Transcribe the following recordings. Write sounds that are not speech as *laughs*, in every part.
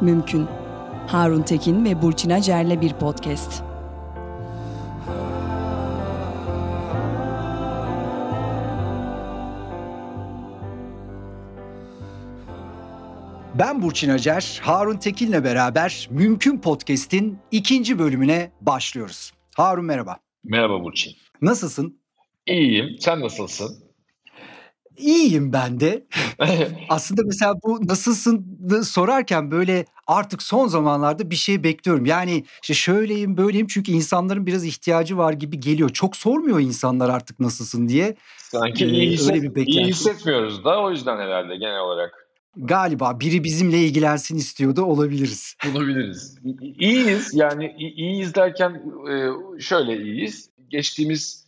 Mümkün. Harun Tekin ve Burçin Acer'le bir podcast. Ben Burçin Acer, Harun Tekin'le beraber Mümkün Podcast'in ikinci bölümüne başlıyoruz. Harun merhaba. Merhaba Burçin. Nasılsın? İyiyim. Sen nasılsın? İyiyim ben de. *laughs* Aslında mesela bu nasılsın sorarken böyle artık son zamanlarda bir şey bekliyorum. Yani işte şöyleyim böyleyim çünkü insanların biraz ihtiyacı var gibi geliyor. Çok sormuyor insanlar artık nasılsın diye. Sanki ee, iyi, hisset, öyle bir iyi hissetmiyoruz da o yüzden herhalde genel olarak. Galiba biri bizimle ilgilensin istiyordu olabiliriz. *laughs* Olabiliriz. İyiyiz yani iyiyiz derken şöyle iyiyiz. Geçtiğimiz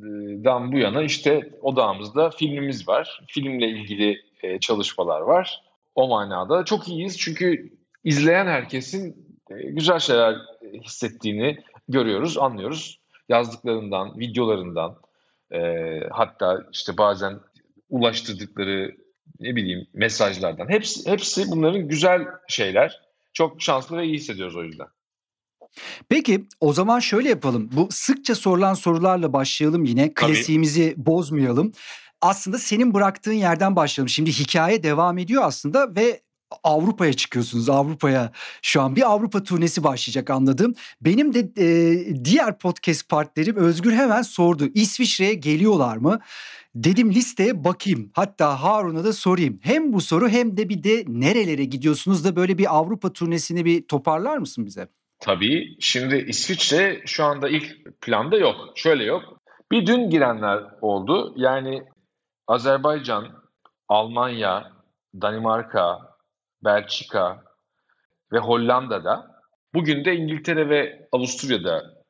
haftadan bu yana işte odağımızda filmimiz var. Filmle ilgili çalışmalar var. O manada çok iyiyiz çünkü izleyen herkesin güzel şeyler hissettiğini görüyoruz, anlıyoruz. Yazdıklarından, videolarından, hatta işte bazen ulaştırdıkları ne bileyim mesajlardan. Hepsi, hepsi bunların güzel şeyler. Çok şanslı ve iyi hissediyoruz o yüzden. Peki o zaman şöyle yapalım. Bu sıkça sorulan sorularla başlayalım yine. Klasiğimizi bozmayalım. Aslında senin bıraktığın yerden başlayalım. Şimdi hikaye devam ediyor aslında ve Avrupa'ya çıkıyorsunuz. Avrupa'ya şu an bir Avrupa turnesi başlayacak anladım. Benim de e, diğer podcast partnerim Özgür hemen sordu. İsviçre'ye geliyorlar mı? Dedim listeye bakayım. Hatta Harun'a da sorayım. Hem bu soru hem de bir de nerelere gidiyorsunuz da böyle bir Avrupa turnesini bir toparlar mısın bize? Tabii. Şimdi İsviçre şu anda ilk planda yok. Şöyle yok. Bir dün girenler oldu. Yani Azerbaycan, Almanya, Danimarka, Belçika ve Hollanda'da. Bugün de İngiltere ve Avusturya'da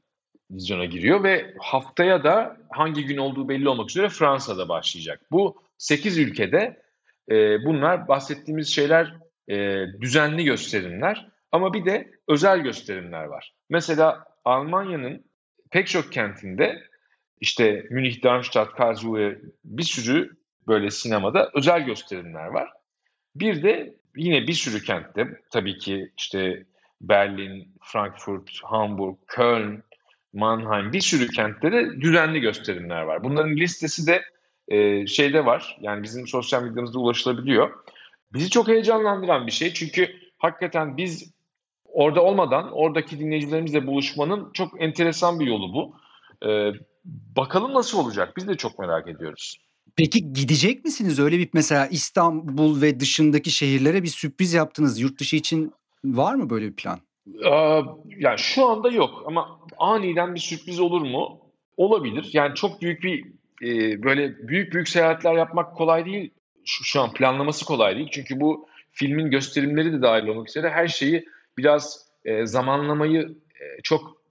vizyona giriyor ve haftaya da hangi gün olduğu belli olmak üzere Fransa'da başlayacak. Bu 8 ülkede e, bunlar bahsettiğimiz şeyler e, düzenli gösterimler ama bir de özel gösterimler var. Mesela Almanya'nın pek çok kentinde işte Münih, Darmstadt, Karlsruhe bir sürü böyle sinemada özel gösterimler var. Bir de yine bir sürü kentte tabii ki işte Berlin, Frankfurt, Hamburg, Köln, Mannheim bir sürü kentte de düzenli gösterimler var. Bunların listesi de e, şeyde var. Yani bizim sosyal medyamızda ulaşılabiliyor. Bizi çok heyecanlandıran bir şey. Çünkü hakikaten biz orada olmadan oradaki dinleyicilerimizle buluşmanın çok enteresan bir yolu bu. Ee, bakalım nasıl olacak? Biz de çok merak ediyoruz. Peki gidecek misiniz? Öyle bir mesela İstanbul ve dışındaki şehirlere bir sürpriz yaptınız. Yurt dışı için var mı böyle bir plan? Ee, yani şu anda yok ama aniden bir sürpriz olur mu? Olabilir. Yani çok büyük bir e, böyle büyük büyük seyahatler yapmak kolay değil. Şu, şu an planlaması kolay değil. Çünkü bu filmin gösterimleri de dahil olmak üzere her şeyi biraz e, zamanlamayı e, çok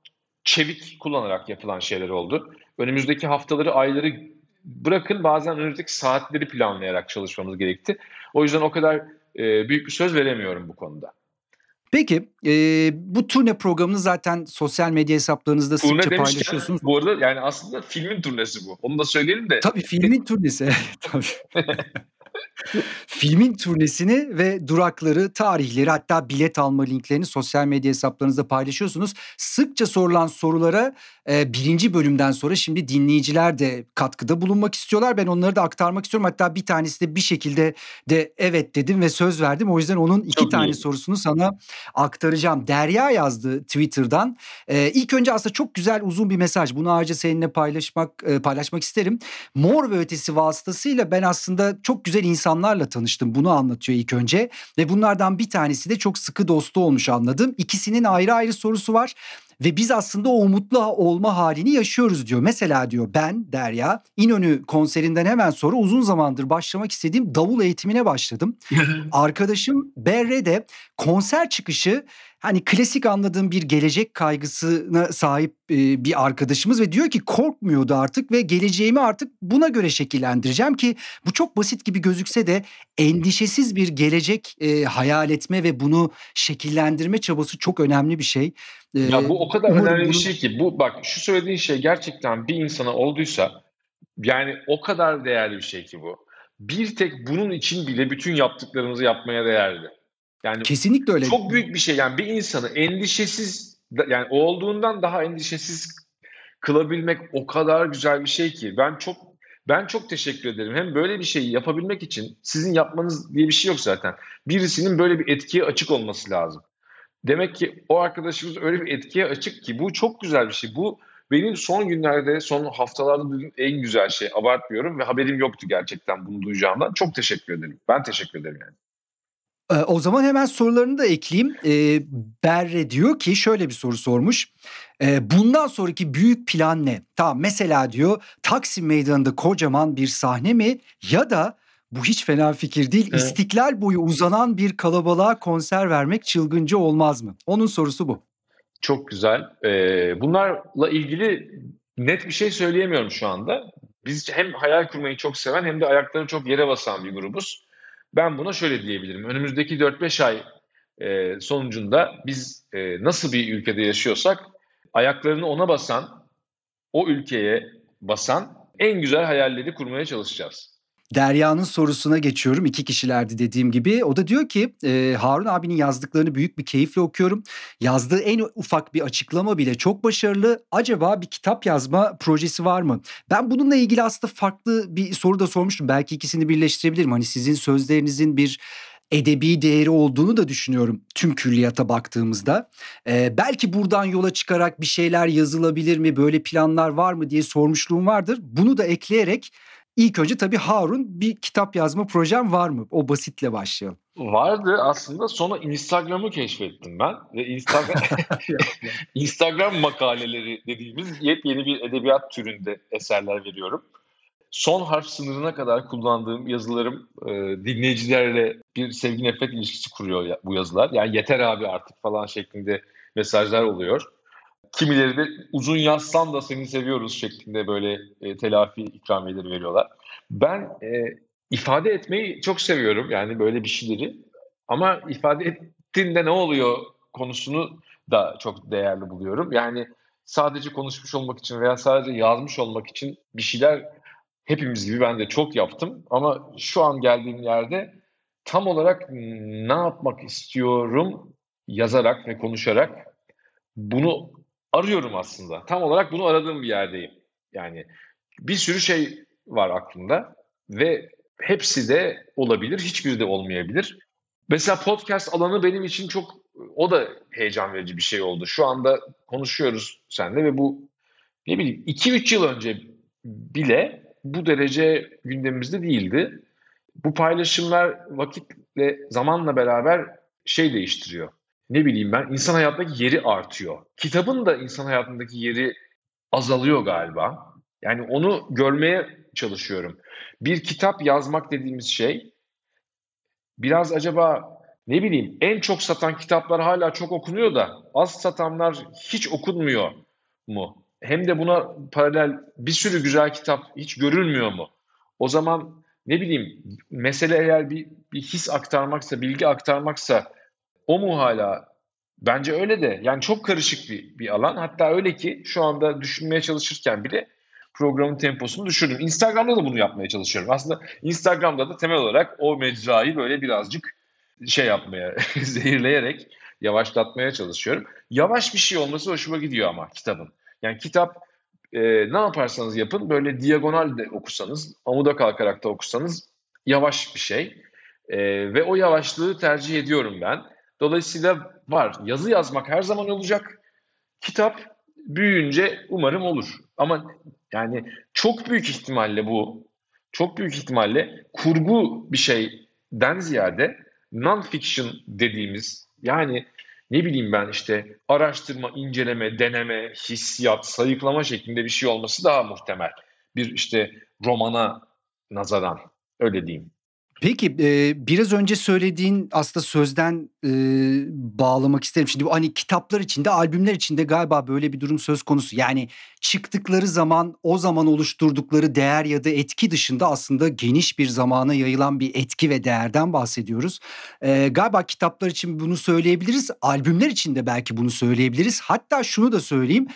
çevik kullanarak yapılan şeyler oldu. Önümüzdeki haftaları, ayları bırakın bazen önümüzdeki saatleri planlayarak çalışmamız gerekti. O yüzden o kadar e, büyük bir söz veremiyorum bu konuda. Peki e, bu turne programını zaten sosyal medya hesaplarınızda turne sıkça paylaşıyorsunuz. Bu arada yani aslında filmin turnesi bu. Onu da söyleyelim de. Tabii filmin turnesi. Tabii. *laughs* Filmin turnesini ve durakları, tarihleri hatta bilet alma linklerini sosyal medya hesaplarınızda paylaşıyorsunuz. Sıkça sorulan sorulara e, birinci bölümden sonra şimdi dinleyiciler de katkıda bulunmak istiyorlar. Ben onları da aktarmak istiyorum. Hatta bir tanesi de bir şekilde de evet dedim ve söz verdim. O yüzden onun iki çok tane iyi. sorusunu sana aktaracağım. Derya yazdı Twitter'dan. E, ilk önce aslında çok güzel uzun bir mesaj. Bunu ayrıca seninle paylaşmak e, paylaşmak isterim. Mor ve ötesi vasıtasıyla ben aslında çok güzel insanlarla tanıştım. Bunu anlatıyor ilk önce ve bunlardan bir tanesi de çok sıkı dostu olmuş anladım. İkisinin ayrı ayrı sorusu var ve biz aslında o umutlu olma halini yaşıyoruz diyor. Mesela diyor ben Derya İnönü konserinden hemen sonra uzun zamandır başlamak istediğim davul eğitimine başladım. *laughs* Arkadaşım Berre de konser çıkışı hani klasik anladığım bir gelecek kaygısına sahip e, bir arkadaşımız ve diyor ki korkmuyordu artık ve geleceğimi artık buna göre şekillendireceğim ki bu çok basit gibi gözükse de endişesiz bir gelecek e, hayal etme ve bunu şekillendirme çabası çok önemli bir şey. E, ya bu o kadar önemli bunu... bir şey ki bu bak şu söylediğin şey gerçekten bir insana olduysa yani o kadar değerli bir şey ki bu. Bir tek bunun için bile bütün yaptıklarımızı yapmaya değerli. Yani Kesinlikle öyle. Çok büyük bir şey yani bir insanı endişesiz yani olduğundan daha endişesiz kılabilmek o kadar güzel bir şey ki ben çok ben çok teşekkür ederim. Hem böyle bir şeyi yapabilmek için sizin yapmanız diye bir şey yok zaten. Birisinin böyle bir etkiye açık olması lazım. Demek ki o arkadaşımız öyle bir etkiye açık ki bu çok güzel bir şey. Bu benim son günlerde, son haftalarda duyduğum en güzel şey. Abartmıyorum ve haberim yoktu gerçekten bunu duyacağımdan. Çok teşekkür ederim. Ben teşekkür ederim yani. Ee, o zaman hemen sorularını da ekleyeyim. Ee, Berre diyor ki şöyle bir soru sormuş. Ee, bundan sonraki büyük plan ne? Tamam mesela diyor Taksim Meydanı'nda kocaman bir sahne mi? Ya da bu hiç fena fikir değil. Evet. İstiklal boyu uzanan bir kalabalığa konser vermek çılgınca olmaz mı? Onun sorusu bu. Çok güzel. Ee, bunlarla ilgili net bir şey söyleyemiyorum şu anda. Biz hem hayal kurmayı çok seven hem de ayakları çok yere basan bir grubuz. Ben buna şöyle diyebilirim. Önümüzdeki 4-5 ay e, sonucunda biz e, nasıl bir ülkede yaşıyorsak ayaklarını ona basan, o ülkeye basan en güzel hayalleri kurmaya çalışacağız. Derya'nın sorusuna geçiyorum. İki kişilerdi dediğim gibi. O da diyor ki e, Harun abinin yazdıklarını büyük bir keyifle okuyorum. Yazdığı en ufak bir açıklama bile çok başarılı. Acaba bir kitap yazma projesi var mı? Ben bununla ilgili aslında farklı bir soru da sormuştum. Belki ikisini birleştirebilirim. Hani sizin sözlerinizin bir edebi değeri olduğunu da düşünüyorum tüm külliyata baktığımızda. Ee, belki buradan yola çıkarak bir şeyler yazılabilir mi, böyle planlar var mı diye sormuşluğum vardır. Bunu da ekleyerek İlk önce tabii Harun bir kitap yazma projem var mı? O basitle başlayalım. Vardı aslında sonra Instagram'ı keşfettim ben ve Instagram *laughs* Instagram makaleleri dediğimiz yepyeni bir edebiyat türünde eserler veriyorum. Son harf sınırına kadar kullandığım yazılarım e, dinleyicilerle bir sevgi nefret ilişkisi kuruyor bu yazılar. Yani yeter abi artık falan şeklinde mesajlar oluyor. Kimileri de uzun yazsan da seni seviyoruz şeklinde böyle e, telafi ikramiyeleri veriyorlar. Ben e, ifade etmeyi çok seviyorum yani böyle bir şeyleri. Ama ifade ettiğinde ne oluyor konusunu da çok değerli buluyorum. Yani sadece konuşmuş olmak için veya sadece yazmış olmak için bir şeyler hepimiz gibi ben de çok yaptım. Ama şu an geldiğim yerde tam olarak ne yapmak istiyorum yazarak ve konuşarak bunu arıyorum aslında. Tam olarak bunu aradığım bir yerdeyim. Yani bir sürü şey var aklımda ve hepsi de olabilir, hiçbiri de olmayabilir. Mesela podcast alanı benim için çok o da heyecan verici bir şey oldu. Şu anda konuşuyoruz seninle ve bu ne bileyim 2-3 yıl önce bile bu derece gündemimizde değildi. Bu paylaşımlar vakitle, zamanla beraber şey değiştiriyor ne bileyim ben insan hayatındaki yeri artıyor. Kitabın da insan hayatındaki yeri azalıyor galiba. Yani onu görmeye çalışıyorum. Bir kitap yazmak dediğimiz şey biraz acaba ne bileyim en çok satan kitaplar hala çok okunuyor da az satanlar hiç okunmuyor mu? Hem de buna paralel bir sürü güzel kitap hiç görülmüyor mu? O zaman ne bileyim mesele eğer bir, bir his aktarmaksa, bilgi aktarmaksa o mu hala? Bence öyle de. Yani çok karışık bir, bir alan. Hatta öyle ki şu anda düşünmeye çalışırken bile programın temposunu düşürdüm. Instagram'da da bunu yapmaya çalışıyorum. Aslında Instagram'da da temel olarak o mecrayı böyle birazcık şey yapmaya, *laughs* zehirleyerek yavaşlatmaya çalışıyorum. Yavaş bir şey olması hoşuma gidiyor ama kitabın. Yani kitap e, ne yaparsanız yapın böyle diagonal de okusanız, amuda kalkarak da okusanız yavaş bir şey. E, ve o yavaşlığı tercih ediyorum ben. Dolayısıyla var. Yazı yazmak her zaman olacak. Kitap büyüyünce umarım olur. Ama yani çok büyük ihtimalle bu, çok büyük ihtimalle kurgu bir şeyden ziyade non-fiction dediğimiz yani ne bileyim ben işte araştırma, inceleme, deneme, hissiyat, sayıklama şeklinde bir şey olması daha muhtemel. Bir işte romana nazaran öyle diyeyim. Peki e, biraz önce söylediğin aslında sözden e, bağlamak isterim. Şimdi bu hani kitaplar içinde, albümler içinde galiba böyle bir durum söz konusu. Yani çıktıkları zaman o zaman oluşturdukları değer ya da etki dışında aslında geniş bir zamana yayılan bir etki ve değerden bahsediyoruz. E, galiba kitaplar için bunu söyleyebiliriz. Albümler için de belki bunu söyleyebiliriz. Hatta şunu da söyleyeyim.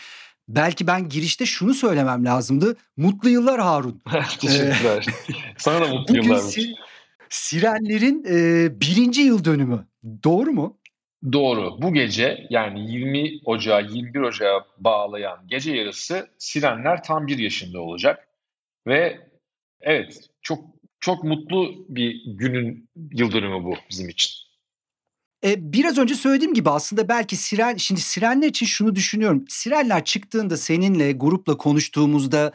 Belki ben girişte şunu söylemem lazımdı. Mutlu yıllar Harun. *laughs* Teşekkürler. Sana da mutlu yıllar. Sirenlerin e, birinci yıl dönümü. Doğru mu? Doğru. Bu gece yani 20 Ocağı 21 Ocağı bağlayan gece yarısı Sirenler tam bir yaşında olacak. Ve evet çok çok mutlu bir günün yıldönümü bu bizim için. E, biraz önce söylediğim gibi aslında belki Siren, şimdi Sirenler için şunu düşünüyorum. Sirenler çıktığında seninle grupla konuştuğumuzda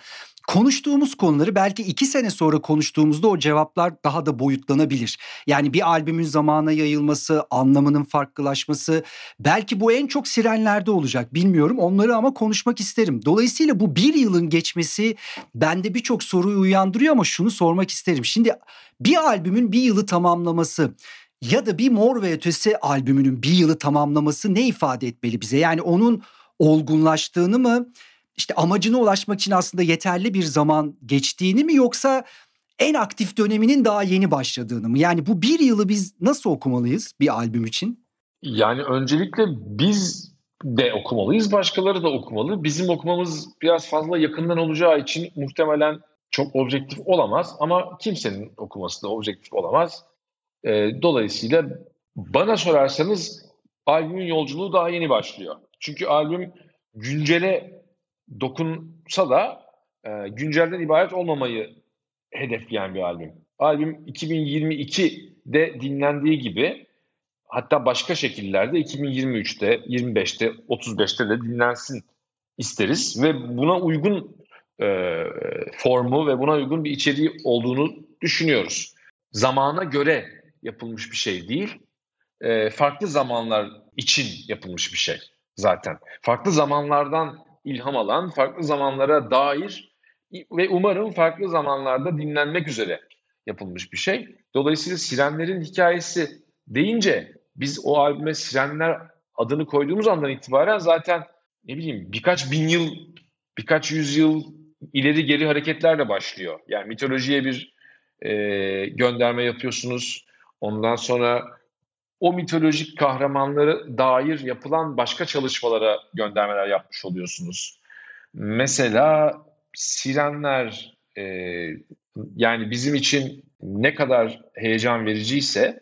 konuştuğumuz konuları belki iki sene sonra konuştuğumuzda o cevaplar daha da boyutlanabilir. Yani bir albümün zamana yayılması, anlamının farklılaşması belki bu en çok sirenlerde olacak bilmiyorum. Onları ama konuşmak isterim. Dolayısıyla bu bir yılın geçmesi bende birçok soruyu uyandırıyor ama şunu sormak isterim. Şimdi bir albümün bir yılı tamamlaması ya da bir Mor ve Ötesi albümünün bir yılı tamamlaması ne ifade etmeli bize? Yani onun olgunlaştığını mı işte amacına ulaşmak için aslında yeterli bir zaman geçtiğini mi yoksa en aktif döneminin daha yeni başladığını mı? Yani bu bir yılı biz nasıl okumalıyız bir albüm için? Yani öncelikle biz de okumalıyız, başkaları da okumalı. Bizim okumamız biraz fazla yakından olacağı için muhtemelen çok objektif olamaz ama kimsenin okuması da objektif olamaz. E, dolayısıyla bana sorarsanız albümün yolculuğu daha yeni başlıyor. Çünkü albüm güncele dokunsa da e, güncelden ibaret olmamayı hedefleyen bir albüm. Albüm 2022'de dinlendiği gibi hatta başka şekillerde 2023'te, 25'te, 35'te de dinlensin isteriz ve buna uygun e, formu ve buna uygun bir içeriği olduğunu düşünüyoruz. Zamana göre yapılmış bir şey değil, e, farklı zamanlar için yapılmış bir şey zaten. Farklı zamanlardan ilham alan, farklı zamanlara dair ve umarım farklı zamanlarda dinlenmek üzere yapılmış bir şey. Dolayısıyla Sirenlerin hikayesi deyince biz o albüme Sirenler adını koyduğumuz andan itibaren zaten ne bileyim birkaç bin yıl, birkaç yüzyıl ileri geri hareketlerle başlıyor. Yani mitolojiye bir e, gönderme yapıyorsunuz. Ondan sonra o mitolojik kahramanlara dair yapılan başka çalışmalara göndermeler yapmış oluyorsunuz. Mesela Sirenler e, yani bizim için ne kadar heyecan vericiyse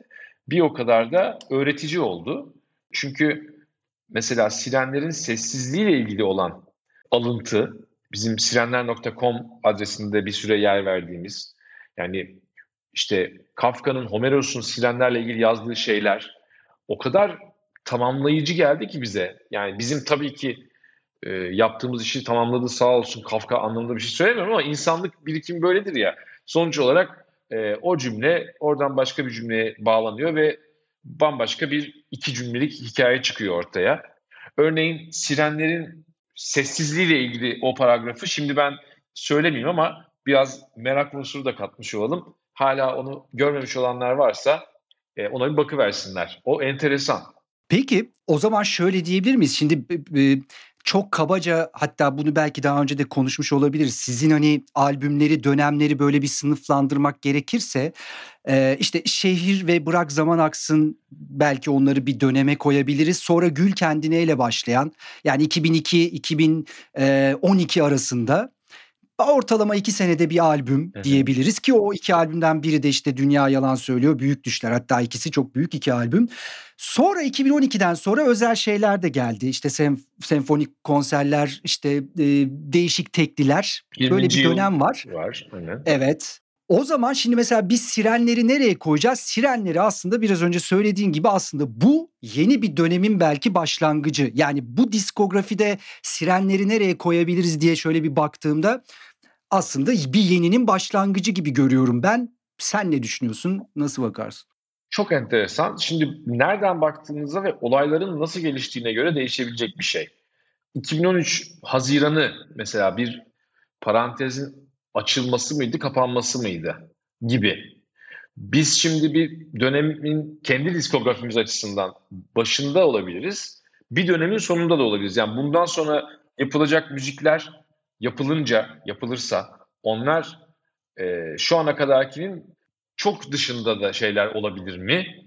bir o kadar da öğretici oldu. Çünkü mesela Sirenlerin sessizliğiyle ilgili olan alıntı bizim sirenler.com adresinde bir süre yer verdiğimiz yani işte Kafka'nın Homeros'un sirenlerle ilgili yazdığı şeyler o kadar tamamlayıcı geldi ki bize. Yani bizim tabii ki e, yaptığımız işi tamamladı sağ olsun Kafka anlamında bir şey söylemiyorum ama insanlık birikimi böyledir ya. Sonuç olarak e, o cümle oradan başka bir cümleye bağlanıyor ve bambaşka bir iki cümlelik hikaye çıkıyor ortaya. Örneğin sirenlerin sessizliğiyle ilgili o paragrafı şimdi ben söylemeyeyim ama biraz merak unsuru da katmış olalım hala onu görmemiş olanlar varsa e, ona bir bakıversinler. O enteresan. Peki o zaman şöyle diyebilir miyiz? Şimdi e, çok kabaca hatta bunu belki daha önce de konuşmuş olabiliriz. Sizin hani albümleri, dönemleri böyle bir sınıflandırmak gerekirse e, işte şehir ve bırak zaman aksın belki onları bir döneme koyabiliriz. Sonra Gül Kendineyle başlayan yani 2002-2012 arasında ortalama iki senede bir albüm Hı-hı. diyebiliriz ki o iki albümden biri de işte Dünya Yalan Söylüyor, Büyük Düşler hatta ikisi çok büyük iki albüm. Sonra 2012'den sonra özel şeyler de geldi. İşte senf- senfonik konserler, işte e, değişik tekliler. Böyle bir dönem var. Var. Aynen. Evet. O zaman şimdi mesela biz sirenleri nereye koyacağız? Sirenleri aslında biraz önce söylediğin gibi aslında bu yeni bir dönemin belki başlangıcı. Yani bu diskografide sirenleri nereye koyabiliriz diye şöyle bir baktığımda aslında bir yeninin başlangıcı gibi görüyorum ben. Sen ne düşünüyorsun? Nasıl bakarsın? Çok enteresan. Şimdi nereden baktığınızda ve olayların nasıl geliştiğine göre değişebilecek bir şey. 2013 Haziran'ı mesela bir parantezin açılması mıydı, kapanması mıydı gibi. Biz şimdi bir dönemin kendi diskografimiz açısından başında olabiliriz. Bir dönemin sonunda da olabiliriz. Yani bundan sonra yapılacak müzikler yapılınca, yapılırsa onlar e, şu ana kadarkinin çok dışında da şeyler olabilir mi?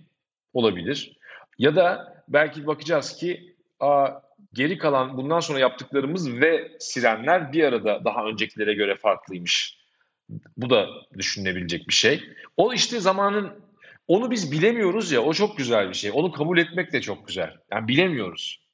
Olabilir. Ya da belki bakacağız ki a, geri kalan bundan sonra yaptıklarımız ve sirenler bir arada daha öncekilere göre farklıymış. Bu da düşünülebilecek bir şey. O işte zamanın onu biz bilemiyoruz ya o çok güzel bir şey. Onu kabul etmek de çok güzel. Yani bilemiyoruz.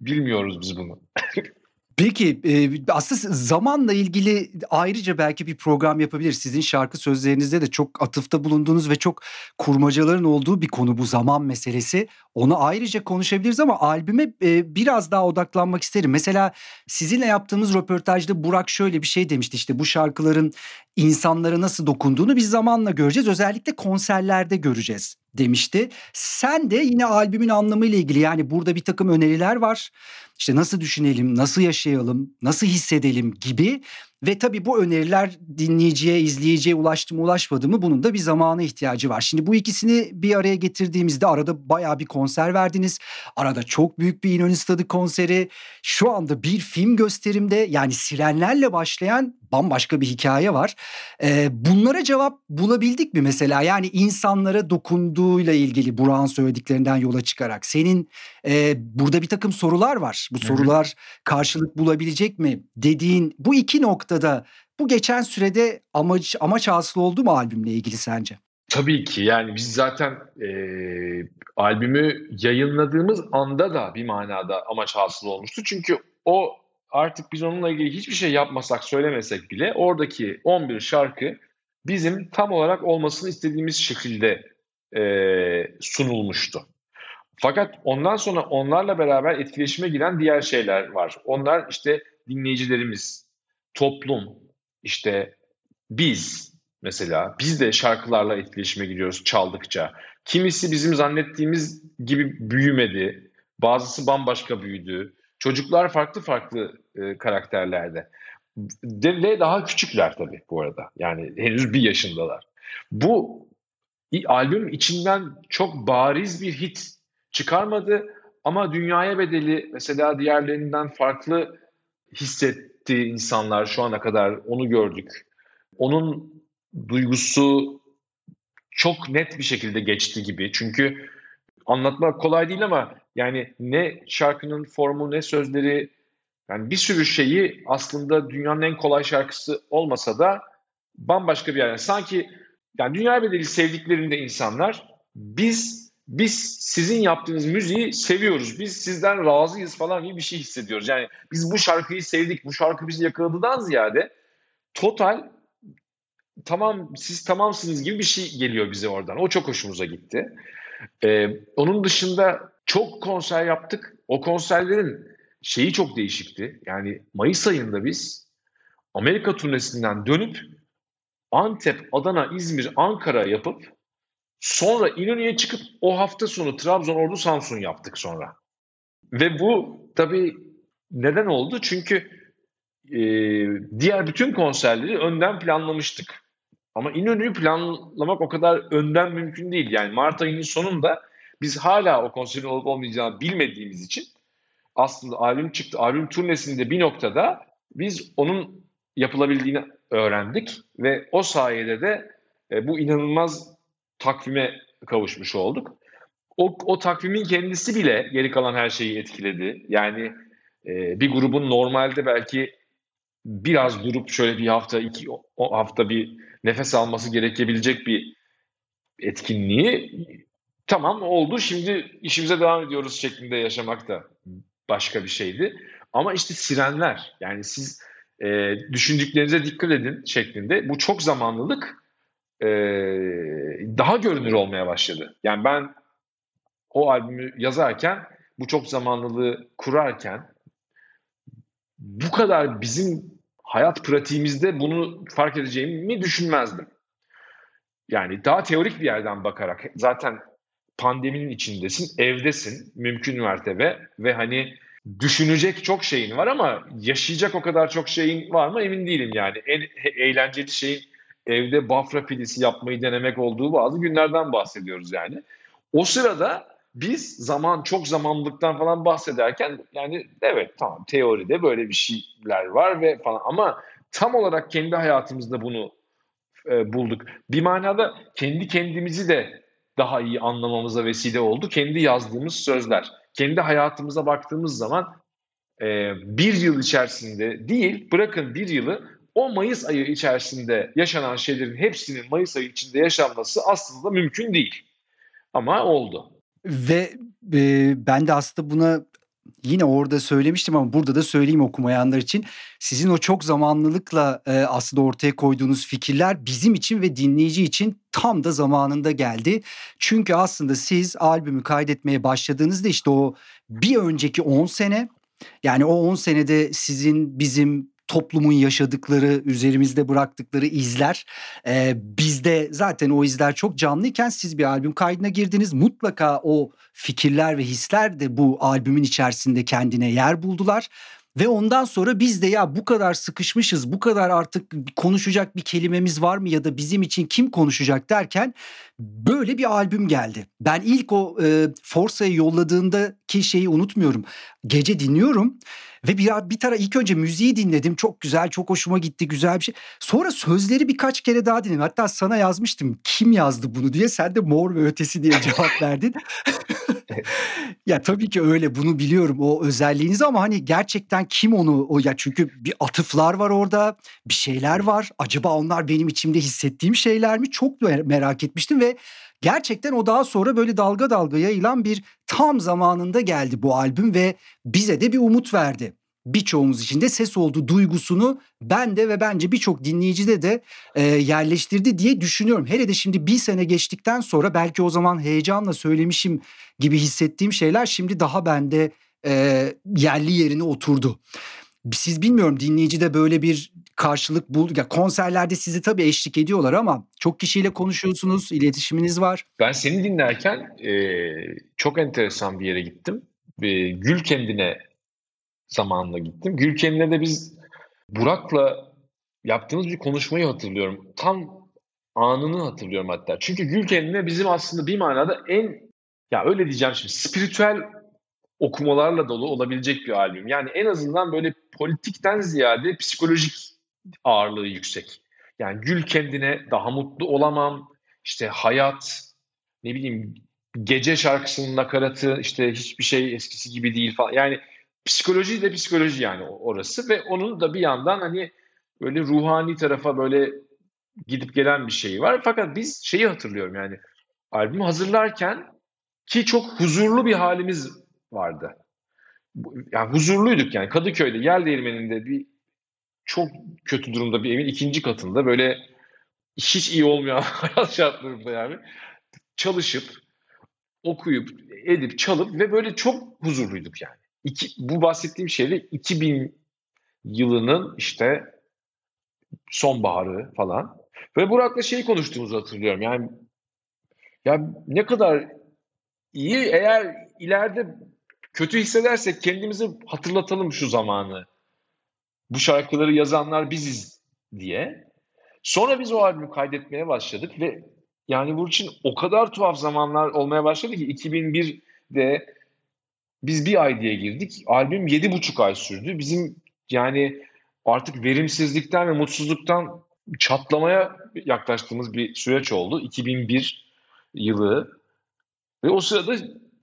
Bilmiyoruz biz bunu. *laughs* Peki e, aslında zamanla ilgili ayrıca belki bir program yapabiliriz. Sizin şarkı sözlerinizde de çok atıfta bulunduğunuz ve çok kurmacaların olduğu bir konu bu zaman meselesi. Onu ayrıca konuşabiliriz ama albüme e, biraz daha odaklanmak isterim. Mesela sizinle yaptığımız röportajda Burak şöyle bir şey demişti işte bu şarkıların insanlara nasıl dokunduğunu biz zamanla göreceğiz. Özellikle konserlerde göreceğiz demişti. Sen de yine albümün anlamıyla ilgili yani burada bir takım öneriler var. İşte nasıl düşünelim, nasıl yaşayalım, nasıl hissedelim gibi ve tabii bu öneriler dinleyiciye, izleyiciye ulaştı mı ulaşmadı mı bunun da bir zamana ihtiyacı var. Şimdi bu ikisini bir araya getirdiğimizde arada baya bir konser verdiniz. Arada çok büyük bir İnönü Stadı konseri. Şu anda bir film gösterimde yani sirenlerle başlayan bambaşka bir hikaye var. Ee, bunlara cevap bulabildik mi mesela? Yani insanlara dokunduğuyla ilgili Burak'ın söylediklerinden yola çıkarak. Senin e, burada bir takım sorular var. Bu sorular karşılık bulabilecek mi dediğin bu iki noktada bu geçen sürede amaç amaç hasıl oldu mu albümle ilgili sence? Tabii ki yani biz zaten e, albümü yayınladığımız anda da bir manada amaç hasıl olmuştu. Çünkü o artık biz onunla ilgili hiçbir şey yapmasak söylemesek bile oradaki 11 şarkı bizim tam olarak olmasını istediğimiz şekilde e, sunulmuştu. Fakat ondan sonra onlarla beraber etkileşime giren diğer şeyler var. Onlar işte dinleyicilerimiz, toplum, işte biz mesela biz de şarkılarla etkileşime giriyoruz çaldıkça. Kimisi bizim zannettiğimiz gibi büyümedi. Bazısı bambaşka büyüdü. Çocuklar farklı farklı e, karakterlerde. Ve daha küçükler tabii bu arada. Yani henüz bir yaşındalar. Bu albüm içinden çok bariz bir hit çıkarmadı ama dünyaya bedeli mesela diğerlerinden farklı hissetti insanlar şu ana kadar onu gördük. Onun duygusu çok net bir şekilde geçti gibi. Çünkü anlatmak kolay değil ama yani ne şarkının formu ne sözleri yani bir sürü şeyi aslında dünyanın en kolay şarkısı olmasa da bambaşka bir yer. Yani sanki yani dünya bedeli sevdiklerinde insanlar biz biz sizin yaptığınız müziği seviyoruz. Biz sizden razıyız falan gibi bir şey hissediyoruz. Yani biz bu şarkıyı sevdik. Bu şarkı bizi yakaladıdan ziyade total tamam siz tamamsınız gibi bir şey geliyor bize oradan. O çok hoşumuza gitti. Ee, onun dışında çok konser yaptık. O konserlerin şeyi çok değişikti. Yani Mayıs ayında biz Amerika turnesinden dönüp Antep, Adana, İzmir, Ankara yapıp sonra İnönü'ye çıkıp o hafta sonu Trabzon, Ordu, Samsun yaptık sonra. Ve bu tabii neden oldu? Çünkü e, diğer bütün konserleri önden planlamıştık. Ama İnönü'yü planlamak o kadar önden mümkün değil. Yani Mart ayının sonunda biz hala o konserin olup olmayacağını bilmediğimiz için aslında albüm çıktı. Albüm turnesinde bir noktada biz onun yapılabildiğini öğrendik ve o sayede de e, bu inanılmaz takvime kavuşmuş olduk. O, o takvimin kendisi bile geri kalan her şeyi etkiledi. Yani e, bir grubun normalde belki biraz durup şöyle bir hafta, iki o hafta bir nefes alması gerekebilecek bir etkinliği tamam oldu şimdi işimize devam ediyoruz şeklinde yaşamak da başka bir şeydi. Ama işte sirenler yani siz e, düşündüklerinize dikkat edin şeklinde bu çok zamanlılık e, daha görünür olmaya başladı. Yani ben o albümü yazarken bu çok zamanlılığı kurarken bu kadar bizim hayat pratiğimizde bunu fark edeceğimi düşünmezdim. Yani daha teorik bir yerden bakarak zaten pandeminin içindesin, evdesin mümkün mertebe ve hani düşünecek çok şeyin var ama yaşayacak o kadar çok şeyin var mı emin değilim yani. En eğlenceli şeyin evde bafra pilisi yapmayı denemek olduğu bazı günlerden bahsediyoruz yani. O sırada biz zaman çok zamanlıktan falan bahsederken yani evet tamam teoride böyle bir şeyler var ve falan ama tam olarak kendi hayatımızda bunu e, bulduk. Bir manada kendi kendimizi de daha iyi anlamamıza vesile oldu. Kendi yazdığımız sözler. Kendi hayatımıza baktığımız zaman e, bir yıl içerisinde değil bırakın bir yılı o Mayıs ayı içerisinde yaşanan şeylerin hepsinin Mayıs ayı içinde yaşanması aslında mümkün değil. Ama oldu. Ve e, ben de aslında buna yine orada söylemiştim ama burada da söyleyeyim okumayanlar için. Sizin o çok zamanlılıkla e, aslında ortaya koyduğunuz fikirler bizim için ve dinleyici için tam da zamanında geldi. Çünkü aslında siz albümü kaydetmeye başladığınızda işte o bir önceki 10 sene yani o 10 senede sizin bizim toplumun yaşadıkları, üzerimizde bıraktıkları izler. Ee, bizde zaten o izler çok canlıyken siz bir albüm kaydına girdiniz. Mutlaka o fikirler ve hisler de bu albümün içerisinde kendine yer buldular. Ve ondan sonra biz de ya bu kadar sıkışmışız, bu kadar artık konuşacak bir kelimemiz var mı ya da bizim için kim konuşacak derken böyle bir albüm geldi. Ben ilk o e, Forsa'yı yolladığındaki şeyi unutmuyorum. Gece dinliyorum ve bir, bir tara ilk önce müziği dinledim. Çok güzel, çok hoşuma gitti, güzel bir şey. Sonra sözleri birkaç kere daha dinledim. Hatta sana yazmıştım kim yazdı bunu diye. Sen de mor ve ötesi diye cevap *laughs* verdin. *laughs* ya tabii ki öyle bunu biliyorum o özelliğiniz ama hani gerçekten kim onu o ya çünkü bir atıflar var orada bir şeyler var acaba onlar benim içimde hissettiğim şeyler mi çok merak etmiştim ve gerçekten o daha sonra böyle dalga dalga yayılan bir tam zamanında geldi bu albüm ve bize de bir umut verdi birçoğumuz için de ses oldu duygusunu ben de ve bence birçok dinleyicide de e, yerleştirdi diye düşünüyorum. Hele de şimdi bir sene geçtikten sonra belki o zaman heyecanla söylemişim gibi hissettiğim şeyler şimdi daha bende e, yerli yerine oturdu. Siz bilmiyorum dinleyicide böyle bir karşılık bul ya konserlerde sizi tabii eşlik ediyorlar ama çok kişiyle konuşuyorsunuz, iletişiminiz var. Ben seni dinlerken e, çok enteresan bir yere gittim. E, Gül kendine zamanında gittim. Gülken'le de biz Burak'la yaptığımız bir konuşmayı hatırlıyorum. Tam anını hatırlıyorum hatta. Çünkü Gülken'le bizim aslında bir manada en ya öyle diyeceğim şimdi spiritüel okumalarla dolu olabilecek bir albüm. Yani en azından böyle politikten ziyade psikolojik ağırlığı yüksek. Yani gül kendine daha mutlu olamam. İşte hayat ne bileyim gece şarkısının nakaratı işte hiçbir şey eskisi gibi değil falan. Yani psikoloji de psikoloji yani orası ve onun da bir yandan hani böyle ruhani tarafa böyle gidip gelen bir şey var. Fakat biz şeyi hatırlıyorum yani albümü hazırlarken ki çok huzurlu bir halimiz vardı. Yani huzurluyduk yani Kadıköy'de Yel Değirmeni'nde bir çok kötü durumda bir evin ikinci katında böyle hiç iyi olmayan *laughs* hayat şartlarında yani çalışıp okuyup edip çalıp ve böyle çok huzurluyduk yani. İki, bu bahsettiğim şeyde 2000 yılının işte sonbaharı falan. Ve Burak'la şey konuştuğumuzu hatırlıyorum. Yani ya ne kadar iyi eğer ileride kötü hissedersek kendimizi hatırlatalım şu zamanı. Bu şarkıları yazanlar biziz diye. Sonra biz o albümü kaydetmeye başladık ve yani bu için o kadar tuhaf zamanlar olmaya başladı ki 2001'de biz bir ay diye girdik. Albüm yedi buçuk ay sürdü. Bizim yani artık verimsizlikten ve mutsuzluktan çatlamaya yaklaştığımız bir süreç oldu. 2001 yılı. Ve o sırada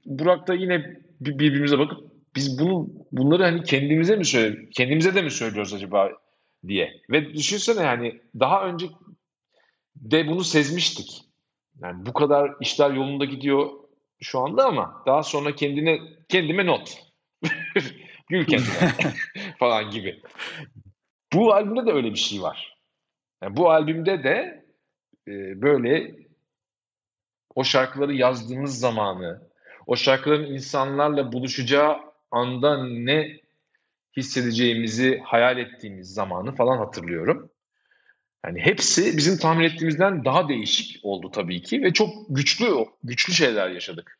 Burak da yine birbirimize bakıp biz bunu bunları hani kendimize mi söyle kendimize de mi söylüyoruz acaba diye. Ve düşünsene yani daha önce de bunu sezmiştik. Yani bu kadar işler yolunda gidiyor şu anda ama daha sonra kendine kendime not. *laughs* Gül kendine *laughs* falan gibi. Bu albümde de öyle bir şey var. Yani bu albümde de e, böyle o şarkıları yazdığımız zamanı, o şarkıların insanlarla buluşacağı anda ne hissedeceğimizi hayal ettiğimiz zamanı falan hatırlıyorum. Yani hepsi bizim tahmin ettiğimizden daha değişik oldu tabii ki ve çok güçlü güçlü şeyler yaşadık.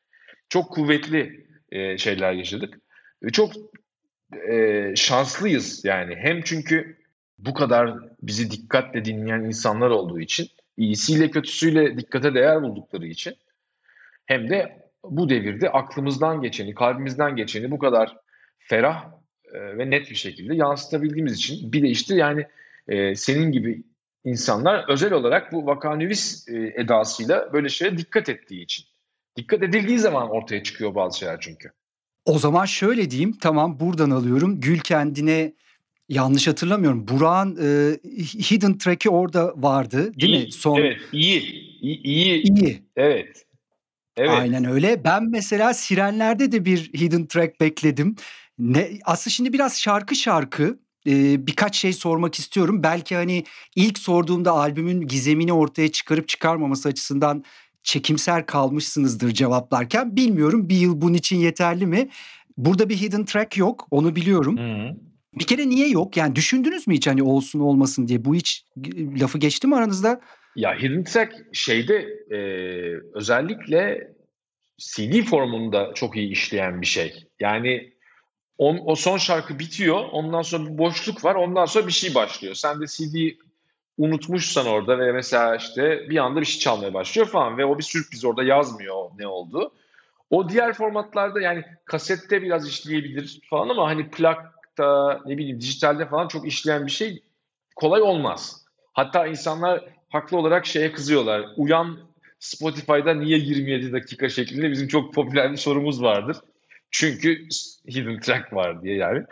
Çok kuvvetli e, şeyler yaşadık. Ve çok e, şanslıyız yani. Hem çünkü bu kadar bizi dikkatle dinleyen insanlar olduğu için, iyisiyle kötüsüyle dikkate değer buldukları için hem de bu devirde aklımızdan geçeni, kalbimizden geçeni bu kadar ferah e, ve net bir şekilde yansıtabildiğimiz için bir de işte yani e, senin gibi insanlar özel olarak bu vakanüvis e, edasıyla böyle şeye dikkat ettiği için. Dikkat edildiği zaman ortaya çıkıyor bazı şeyler çünkü. O zaman şöyle diyeyim tamam buradan alıyorum. Gül kendine Yanlış hatırlamıyorum. Burak'ın e, Hidden Track'i orada vardı değil iyi, mi? Son Evet, iyi. İyi. iyi. iyi. Evet. Evet. Aynen öyle. Ben mesela Sirenler'de de bir Hidden Track bekledim. Ne, aslında şimdi biraz şarkı şarkı e, birkaç şey sormak istiyorum. Belki hani ilk sorduğumda albümün gizemini ortaya çıkarıp çıkarmaması açısından çekimser kalmışsınızdır cevaplarken. Bilmiyorum bir yıl bunun için yeterli mi? Burada bir hidden track yok onu biliyorum. Hı-hı. Bir kere niye yok? Yani düşündünüz mü hiç hani olsun olmasın diye? Bu hiç lafı geçti mi aranızda? Ya Hidden Track şeyde e, özellikle CD formunda çok iyi işleyen bir şey. Yani o, o son şarkı bitiyor. Ondan sonra bir boşluk var. Ondan sonra bir şey başlıyor. Sen de CD unutmuşsan orada ve mesela işte bir anda bir şey çalmaya başlıyor falan ve o bir sürpriz orada yazmıyor ne oldu. O diğer formatlarda yani kasette biraz işleyebilir falan ama hani plakta ne bileyim dijitalde falan çok işleyen bir şey kolay olmaz. Hatta insanlar haklı olarak şeye kızıyorlar. Uyan Spotify'da niye 27 dakika şeklinde bizim çok popüler bir sorumuz vardır. Çünkü hidden track var diye yani.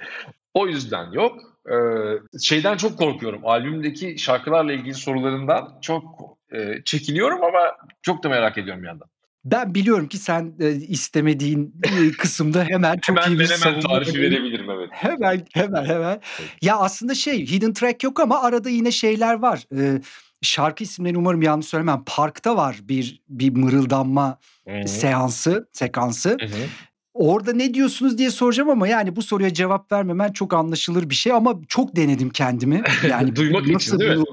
O yüzden yok. Ee, şeyden çok korkuyorum. Albümdeki şarkılarla ilgili sorularından çok e, çekiniyorum ama çok da merak ediyorum bir yandan. Ben biliyorum ki sen e, istemediğin e, kısımda hemen çok hemen iyi bir hemen tarifi verebilirim evet. Hemen hemen hemen. Evet. Ya aslında şey hidden track yok ama arada yine şeyler var. Ee, şarkı isimlerini umarım yanlış söylemem. Parkta var bir bir mırıldanma Hı-hı. seansı, sekansı. Hı-hı. Orada ne diyorsunuz diye soracağım ama yani bu soruya cevap vermemen çok anlaşılır bir şey ama çok denedim kendimi. *laughs* Yani duymak için değil mi?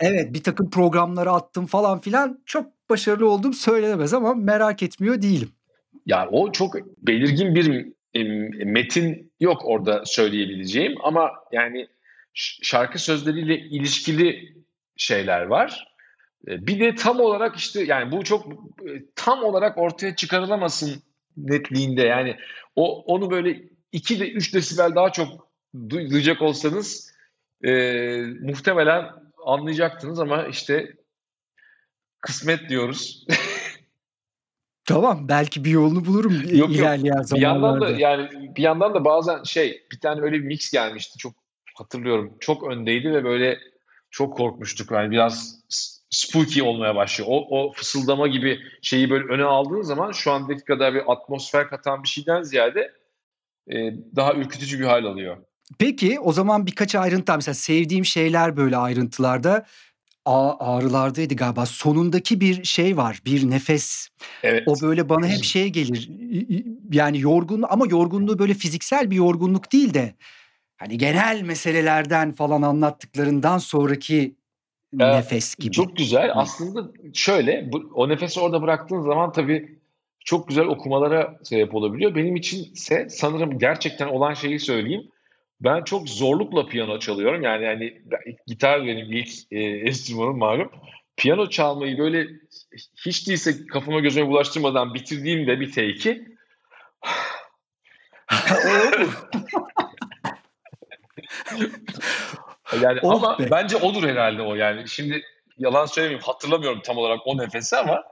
Evet bir takım programlara attım falan filan çok başarılı olduğum söylenemez ama merak etmiyor değilim. Ya o çok belirgin bir metin yok orada söyleyebileceğim ama yani şarkı sözleriyle ilişkili şeyler var. E, bir de tam olarak işte yani bu çok e, tam olarak ortaya çıkarılamasın netliğinde yani o onu böyle 2 de 3 desibel daha çok duyacak olsanız e, muhtemelen anlayacaktınız ama işte kısmet diyoruz. *laughs* Tamam belki bir yolunu bulurum yok, ilerleyen yok. Bir yandan da yani bir yandan da bazen şey bir tane öyle bir mix gelmişti çok hatırlıyorum. Çok öndeydi ve böyle çok korkmuştuk. Yani biraz spooky olmaya başlıyor. O, o fısıldama gibi şeyi böyle öne aldığın zaman şu andaki kadar bir atmosfer katan bir şeyden ziyade e, daha ürkütücü bir hal alıyor. Peki o zaman birkaç ayrıntı mesela sevdiğim şeyler böyle ayrıntılarda ağrılardaydı galiba. Sonundaki bir şey var, bir nefes. Evet. O böyle bana hep *laughs* şey gelir. Yani yorgun ama yorgunluğu böyle fiziksel bir yorgunluk değil de hani genel meselelerden falan anlattıklarından sonraki ee, nefes gibi. Çok güzel. Aslında şöyle bu, o nefesi orada bıraktığın zaman tabii çok güzel okumalara sebep olabiliyor. Benim içinse sanırım gerçekten olan şeyi söyleyeyim. Ben çok zorlukla piyano çalıyorum. Yani yani gitar benim ilk e, enstrümanım malum. Piyano çalmayı böyle hiç değilse kafama gözüme bulaştırmadan bitirdiğimde bir teki *laughs* *laughs* *laughs* yani oh ama be. bence odur herhalde o yani. Şimdi yalan söylemeyeyim hatırlamıyorum tam olarak o nefesi ama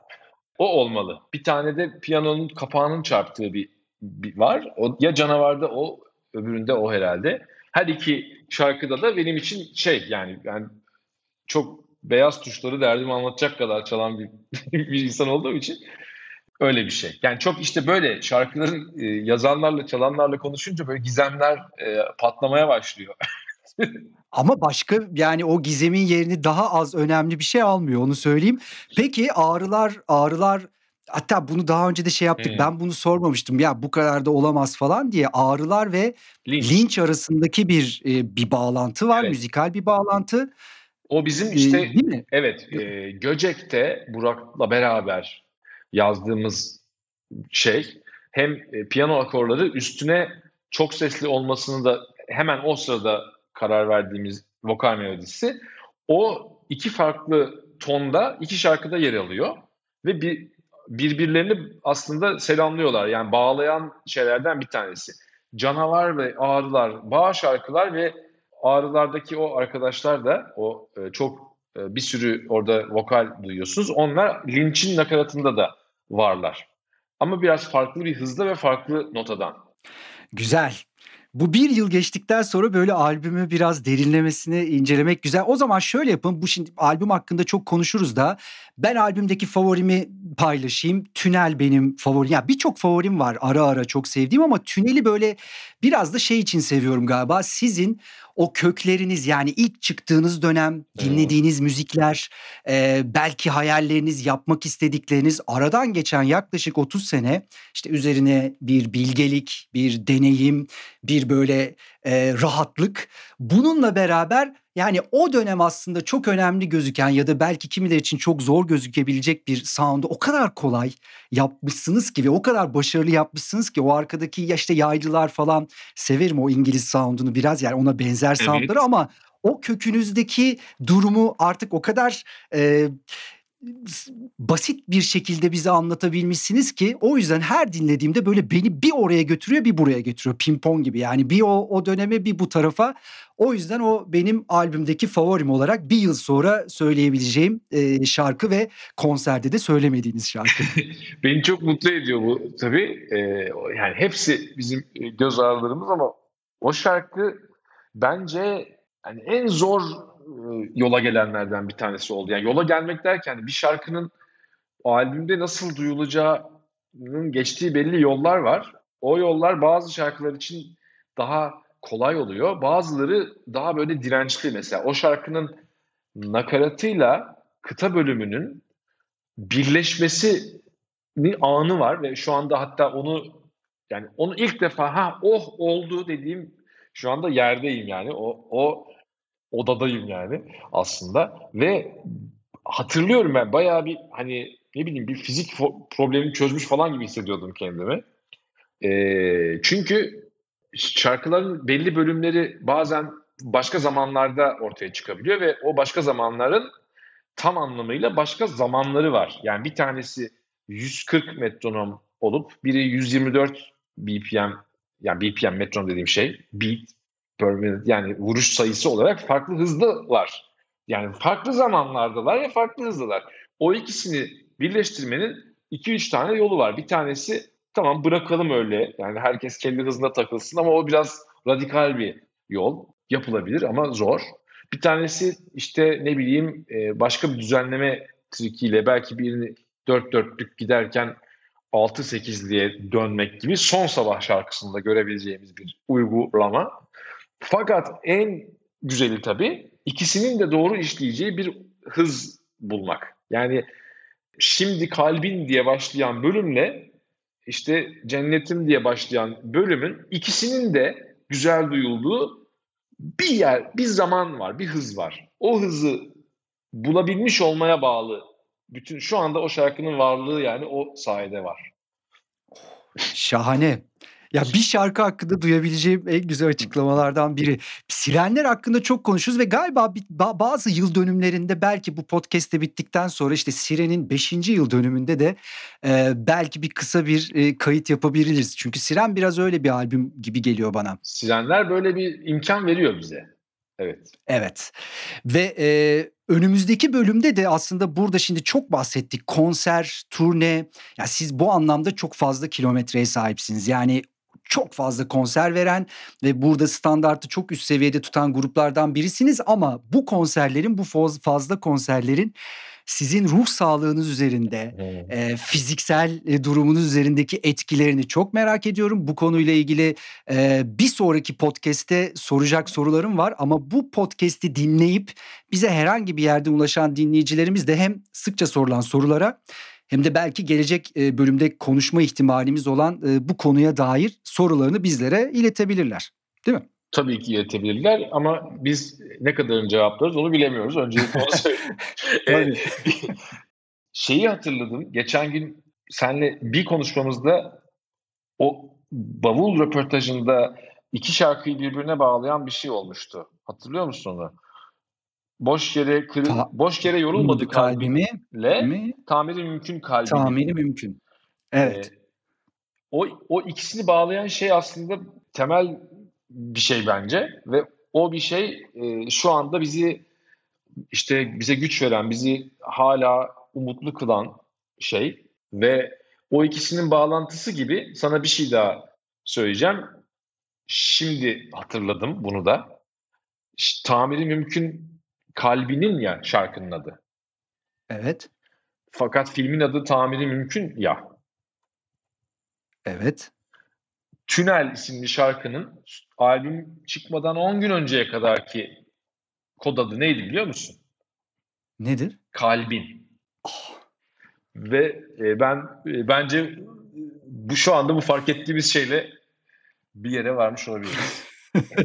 o olmalı. Bir tane de piyanonun kapağının çarptığı bir, bir var. O, ya canavarda o öbüründe o herhalde. Her iki şarkıda da benim için şey yani yani çok beyaz tuşları derdimi anlatacak kadar çalan bir, *laughs* bir insan olduğum için öyle bir şey. Yani çok işte böyle şarkıların e, yazanlarla çalanlarla konuşunca böyle gizemler e, patlamaya başlıyor. *laughs* Ama başka yani o gizemin yerini daha az önemli bir şey almıyor onu söyleyeyim. Peki ağrılar ağrılar hatta bunu daha önce de şey yaptık. Hmm. Ben bunu sormamıştım. Ya bu kadar da olamaz falan diye ağrılar ve linç, linç arasındaki bir e, bir bağlantı var, evet. müzikal bir bağlantı. O bizim işte ee, değil mi? Evet, e, Göcek'te Burak'la beraber yazdığımız şey hem e, piyano akorları üstüne çok sesli olmasını da hemen o sırada karar verdiğimiz vokal melodisi. O iki farklı tonda iki şarkıda yer alıyor ve bir birbirlerini aslında selamlıyorlar. Yani bağlayan şeylerden bir tanesi. Canavar ve Ağrılar bağ şarkılar ve Ağrılardaki o arkadaşlar da o e, çok e, bir sürü orada vokal duyuyorsunuz. Onlar Lynch'in nakaratında da varlar. Ama biraz farklı bir hızda ve farklı notadan. Güzel. Bu bir yıl geçtikten sonra böyle albümü biraz derinlemesine incelemek güzel. O zaman şöyle yapın. Bu şimdi albüm hakkında çok konuşuruz da. Ben albümdeki favorimi paylaşayım. Tünel benim favorim. Ya birçok favorim var ara ara çok sevdiğim ama Tünel'i böyle biraz da şey için seviyorum galiba. Sizin o kökleriniz yani ilk çıktığınız dönem dinlediğiniz müzikler, eee, belki hayalleriniz, yapmak istedikleriniz aradan geçen yaklaşık 30 sene işte üzerine bir bilgelik, bir deneyim, bir böyle eee, rahatlık. Bununla beraber yani o dönem aslında çok önemli gözüken ya da belki kimileri için çok zor gözükebilecek bir sound'u o kadar kolay yapmışsınız ki ve o kadar başarılı yapmışsınız ki o arkadaki ya işte yaylılar falan severim o İngiliz sound'unu biraz yani ona benzer sound'ları Evet. ama o kökünüzdeki durumu artık o kadar s- basit bir şekilde bize anlatabilmişsiniz ki o yüzden her dinlediğimde böyle beni bir oraya götürüyor bir buraya götürüyor pimpon gibi yani bir o, o döneme bir bu tarafa o yüzden o benim albümdeki favorim olarak bir yıl sonra söyleyebileceğim eee, şarkı ve konserde de söylemediğiniz şarkı. *laughs* Beni çok mutlu ediyor bu tabii. Ee, yani hepsi bizim e, göz ağrılarımız ama o şarkı bence hani en zor e, yola gelenlerden bir tanesi oldu. Yani yola gelmek derken bir şarkının albümde nasıl duyulacağının geçtiği belli yollar var. O yollar bazı şarkılar için daha kolay oluyor. Bazıları daha böyle dirençli. Mesela o şarkının nakaratıyla kıta bölümünün birleşmesi bir anı var ve şu anda hatta onu yani onu ilk defa ha oh oldu dediğim şu anda yerdeyim yani o o odadayım yani aslında ve hatırlıyorum ben bayağı bir hani ne bileyim bir fizik problemi çözmüş falan gibi hissediyordum kendimi. Ee, çünkü şarkıların belli bölümleri bazen başka zamanlarda ortaya çıkabiliyor ve o başka zamanların tam anlamıyla başka zamanları var. Yani bir tanesi 140 metronom olup biri 124 BPM yani BPM metronom dediğim şey beat minute yani vuruş sayısı olarak farklı hızlılar. Yani farklı zamanlardalar ya farklı hızlılar. O ikisini birleştirmenin 2-3 tane yolu var. Bir tanesi tamam bırakalım öyle yani herkes kendi hızına takılsın ama o biraz radikal bir yol. Yapılabilir ama zor. Bir tanesi işte ne bileyim e, başka bir düzenleme trikiyle belki birini dört dörtlük giderken 6-8'liğe dönmek gibi son sabah şarkısında görebileceğimiz bir uygulama. Fakat en güzeli tabii ikisinin de doğru işleyeceği bir hız bulmak. Yani şimdi kalbin diye başlayan bölümle işte cennetim diye başlayan bölümün ikisinin de güzel duyulduğu bir yer, bir zaman var, bir hız var. O hızı bulabilmiş olmaya bağlı. Bütün şu anda o şarkının varlığı yani o sayede var. Şahane. Ya bir şarkı hakkında duyabileceğim en güzel açıklamalardan biri. Sirenler hakkında çok konuşuruz ve galiba bazı yıl dönümlerinde belki bu podcast'te bittikten sonra işte Siren'in 5. yıl dönümünde de e, belki bir kısa bir e, kayıt yapabiliriz. Çünkü Siren biraz öyle bir albüm gibi geliyor bana. Sirenler böyle bir imkan veriyor bize. Evet. Evet ve e, önümüzdeki bölümde de aslında burada şimdi çok bahsettik konser, turne. Ya siz bu anlamda çok fazla kilometreye sahipsiniz. Yani çok fazla konser veren ve burada standartı çok üst seviyede tutan gruplardan birisiniz ama bu konserlerin bu fazla konserlerin sizin ruh sağlığınız üzerinde e, fiziksel e, durumunuz üzerindeki etkilerini çok merak ediyorum. Bu konuyla ilgili e, bir sonraki podcast'te soracak sorularım var ama bu podcast'i dinleyip bize herhangi bir yerde ulaşan dinleyicilerimiz de hem sıkça sorulan sorulara hem de belki gelecek e, bölümde konuşma ihtimalimiz olan e, bu konuya dair sorularını bizlere iletebilirler. Değil mi? Tabii ki iletebilirler ama biz ne kadarını cevaplarız onu bilemiyoruz. Öncelikle onu *laughs* söyleyeyim. Tabii. şeyi hatırladım. Geçen gün senle bir konuşmamızda o bavul röportajında iki şarkıyı birbirine bağlayan bir şey olmuştu. Hatırlıyor musun onu? Boş yere kırı, Ta- boş yere yorulmadı kalbimi kalbimle mi? tamiri mümkün kalbini. Tahmini mümkün. Evet. Ee, o o ikisini bağlayan şey aslında temel bir şey bence ve o bir şey e, şu anda bizi işte bize güç veren, bizi hala umutlu kılan şey ve o ikisinin bağlantısı gibi sana bir şey daha söyleyeceğim. Şimdi hatırladım bunu da. Tamiri Mümkün Kalbinin ya şarkının adı. Evet. Fakat filmin adı Tamiri Mümkün ya. Evet. Tünel isimli şarkının albüm çıkmadan 10 gün önceye kadarki kod adı neydi biliyor musun? Nedir? Kalbin. Ve e, ben e, bence bu şu anda bu fark ettiğimiz şeyle bir yere varmış olabiliriz. *laughs*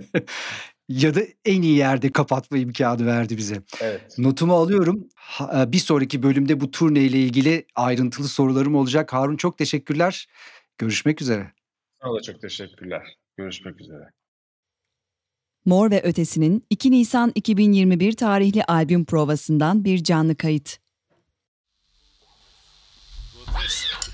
ya da en iyi yerde kapatma imkanı verdi bize. Evet. Notumu alıyorum. E, bir sonraki bölümde bu turne ile ilgili ayrıntılı sorularım olacak. Harun çok teşekkürler. Görüşmek üzere. Sana da çok teşekkürler. Görüşmek üzere. Mor ve Ötesi'nin 2 Nisan 2021 tarihli albüm provasından bir canlı kayıt. finale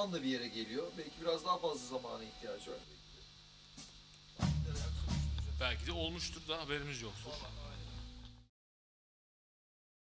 zamanla bir yere geliyor. Belki biraz daha fazla zamana ihtiyacı var. Belki de olmuştur da haberimiz yoktur.